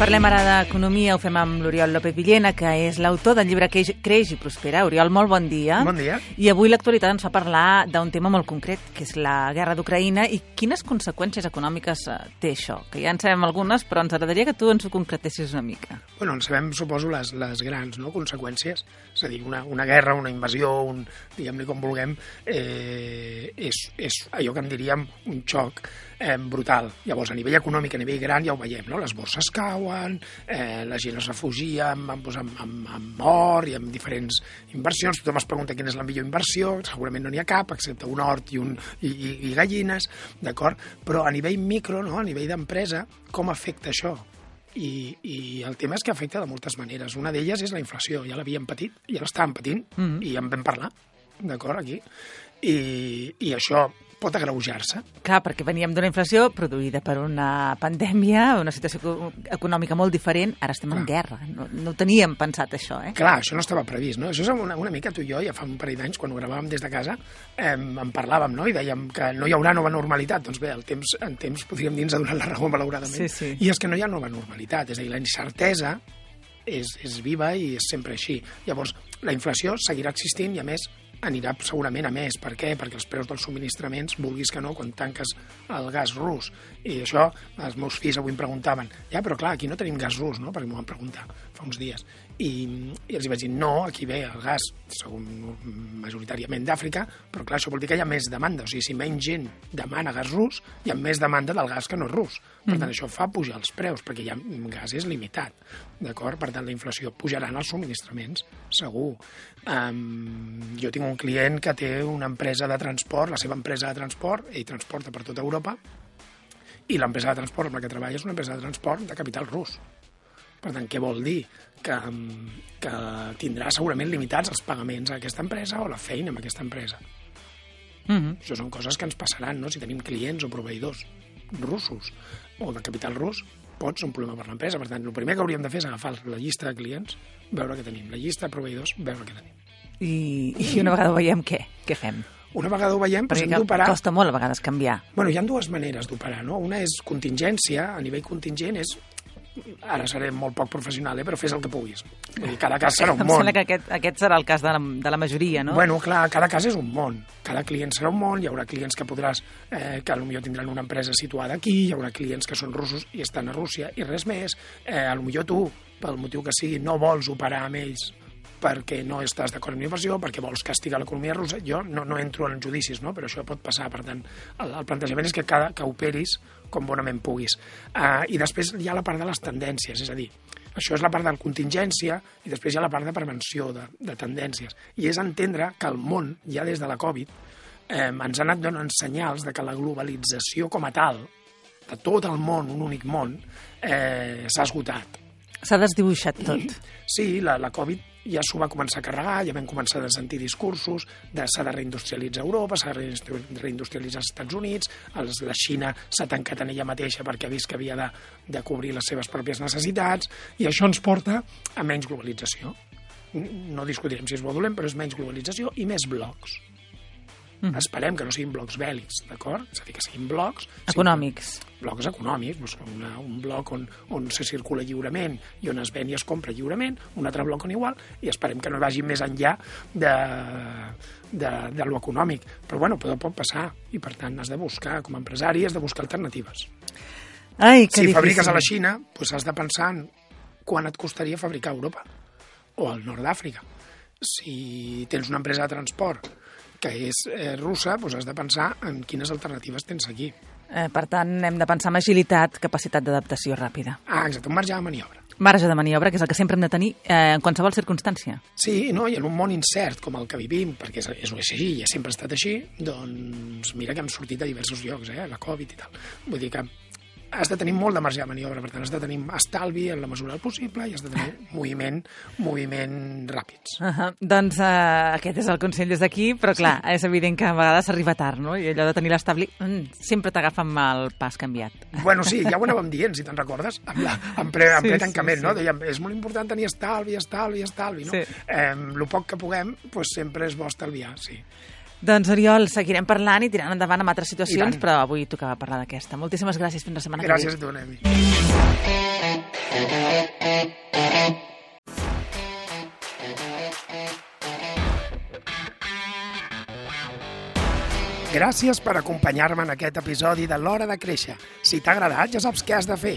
Parlem ara d'economia, ho fem amb l'Oriol López Villena, que és l'autor del llibre Creix, Creix i Prospera. Oriol, molt bon dia. Bon dia. I avui l'actualitat ens fa parlar d'un tema molt concret, que és la guerra d'Ucraïna i quines conseqüències econòmiques eh, té això. Que ja en sabem algunes, però ens agradaria que tu ens ho concretessis una mica. Bueno, en sabem, suposo, les, les grans no? conseqüències. És a dir, una, una guerra, una invasió, un, diguem-li com vulguem, eh, és, és allò que en diríem un xoc eh, brutal. Llavors, a nivell econòmic, a nivell gran, ja ho veiem, no? les borses cauen, eh, la gent es refugia amb, amb, amb, amb, or i amb diferents inversions. Tothom es pregunta quina és la millor inversió, segurament no n'hi ha cap, excepte un hort i, un, i, i, i gallines, d'acord? Però a nivell micro, no? a nivell d'empresa, com afecta això? I, i el tema és que afecta de moltes maneres. Una d'elles és la inflació. Ja l'havíem patit, ja l'estàvem patint, mm -hmm. i en vam parlar, d'acord, aquí. I, I això pot agreujar-se. Clar, perquè veníem d'una inflació produïda per una pandèmia, una situació econòmica molt diferent, ara estem Clar. en guerra. No, no teníem pensat això, eh? Clar, això no estava previst, no? Això és una, una mica tu i jo, ja fa un parell d'anys, quan ho gravàvem des de casa, eh, en parlàvem, no? I dèiem que no hi haurà nova normalitat. Doncs bé, el temps, en temps, podríem dir, ens ha donat la raó, malauradament. Sí, sí. I és que no hi ha nova normalitat, és a dir, la incertesa és, és viva i és sempre així. Llavors, la inflació seguirà existint i, a més, anirà segurament a més. Per què? Perquè els preus dels subministraments, vulguis que no, quan tanques el gas rus. I això, els meus fills avui em preguntaven, ja, però clar, aquí no tenim gas rus, no? Perquè m'ho van preguntar fa uns dies. I, I els hi vaig dir, no, aquí ve el gas, segon majoritàriament d'Àfrica, però clar, això vol dir que hi ha més demanda. O sigui, si menys gent demana gas rus, hi ha més demanda del gas que no és rus. Per tant, mm. això fa pujar els preus, perquè ja gas és limitat, d'acord? Per tant, la inflació pujaran els subministraments, segur. Um, jo tinc un client que té una empresa de transport, la seva empresa de transport, ell transporta per tota Europa, i l'empresa de transport amb la que treballa és una empresa de transport de capital rus. Per tant, què vol dir? Que, que tindrà segurament limitats els pagaments a aquesta empresa o la feina amb aquesta empresa. Mm -hmm. Això són coses que ens passaran, no? Si tenim clients o proveïdors russos o de capital rus, pot ser un problema per l'empresa. Per tant, el primer que hauríem de fer és agafar la llista de clients, veure què tenim. La llista de proveïdors, veure què tenim. I, i una vegada ho veiem, què? Què fem? Una vegada ho veiem, doncs Perquè hem que d'operar... costa molt a vegades canviar. Bueno, hi ha dues maneres d'operar, no? Una és contingència, a nivell contingent és ara seré molt poc professional, eh, però fes el que puguis. Vull dir, cada cas serà un Em món. sembla que aquest, aquest serà el cas de la, de la majoria, no? Bueno, clar, cada cas és un món. Cada client serà un món, hi haurà clients que podràs, eh, que potser tindran una empresa situada aquí, hi haurà clients que són russos i estan a Rússia i res més. Eh, potser tu, pel motiu que sigui, no vols operar amb ells perquè no estàs d'acord amb la inversió, perquè vols castigar l'economia russa. Jo no, no entro en judicis, no? però això pot passar. Per tant, el, el plantejament és que, cada, que operis com bonament puguis. Uh, I després hi ha la part de les tendències, és a dir, això és la part de la contingència i després hi ha la part de prevenció de, de tendències. I és entendre que el món, ja des de la Covid, eh, ens ha anat donant senyals de que la globalització com a tal, de tot el món, un únic món, eh, s'ha esgotat. S'ha desdibuixat tot. Sí, la, la Covid ja s'ho va començar a carregar, ja vam començar a sentir discursos de s'ha de reindustrialitzar Europa, s'ha de reindustrialitzar els Estats Units, els, la Xina s'ha tancat en ella mateixa perquè ha vist que havia de, de cobrir les seves pròpies necessitats, i això ens porta a menys globalització. No discutirem si és bo dolent, però és menys globalització i més blocs. Mm. Esperem que no siguin blocs bèl·lics, d'acord? És a dir, que siguin blocs... Econòmics. Blocs econòmics, doncs una, un bloc on, on se circula lliurement i on es ven i es compra lliurement, un altre bloc on igual, i esperem que no vagi més enllà de, de, de lo econòmic. Però, bueno, pot, pot passar, i per tant has de buscar, com a empresari, has de buscar alternatives. Ai, que si difícil. fabriques a la Xina, doncs has de pensar en quan et costaria fabricar a Europa o al nord d'Àfrica. Si tens una empresa de transport que és eh, russa, doncs has de pensar en quines alternatives tens aquí. Eh, per tant, hem de pensar en agilitat, capacitat d'adaptació ràpida. Ah, exacte, un marge de maniobra. Marge de maniobra, que és el que sempre hem de tenir eh, en qualsevol circumstància. Sí, no? i en un món incert com el que vivim, perquè és, és així i ha sempre estat així, doncs mira que hem sortit a diversos llocs, eh? la Covid i tal. Vull dir que has de tenir molt de marge de maniobra, per tant has de tenir estalvi en la mesura del possible i has de tenir moviment, moviment ràpids. Uh -huh. Doncs uh, aquest és el consell des d'aquí, però clar, sí. és evident que a vegades s'arriba tard, no? I allò de tenir l'establi mm, sempre t'agafa amb el pas canviat. Bueno, sí, ja ho anàvem dient, si te'n recordes, amb, la, en ple, ple sí, tancament, sí, sí. no? Dèiem, és molt important tenir estalvi, estalvi, estalvi, no? Sí. Eh, el poc que puguem, pues, sempre és bo estalviar, sí. Doncs, Oriol, seguirem parlant i tirant endavant amb altres situacions, però avui tocava parlar d'aquesta. Moltíssimes gràcies. Fins la setmana gràcies que ve. Gràcies a tu, Nemi. Gràcies per acompanyar-me en aquest episodi de l'Hora de Créixer. Si t'ha agradat, ja saps què has de fer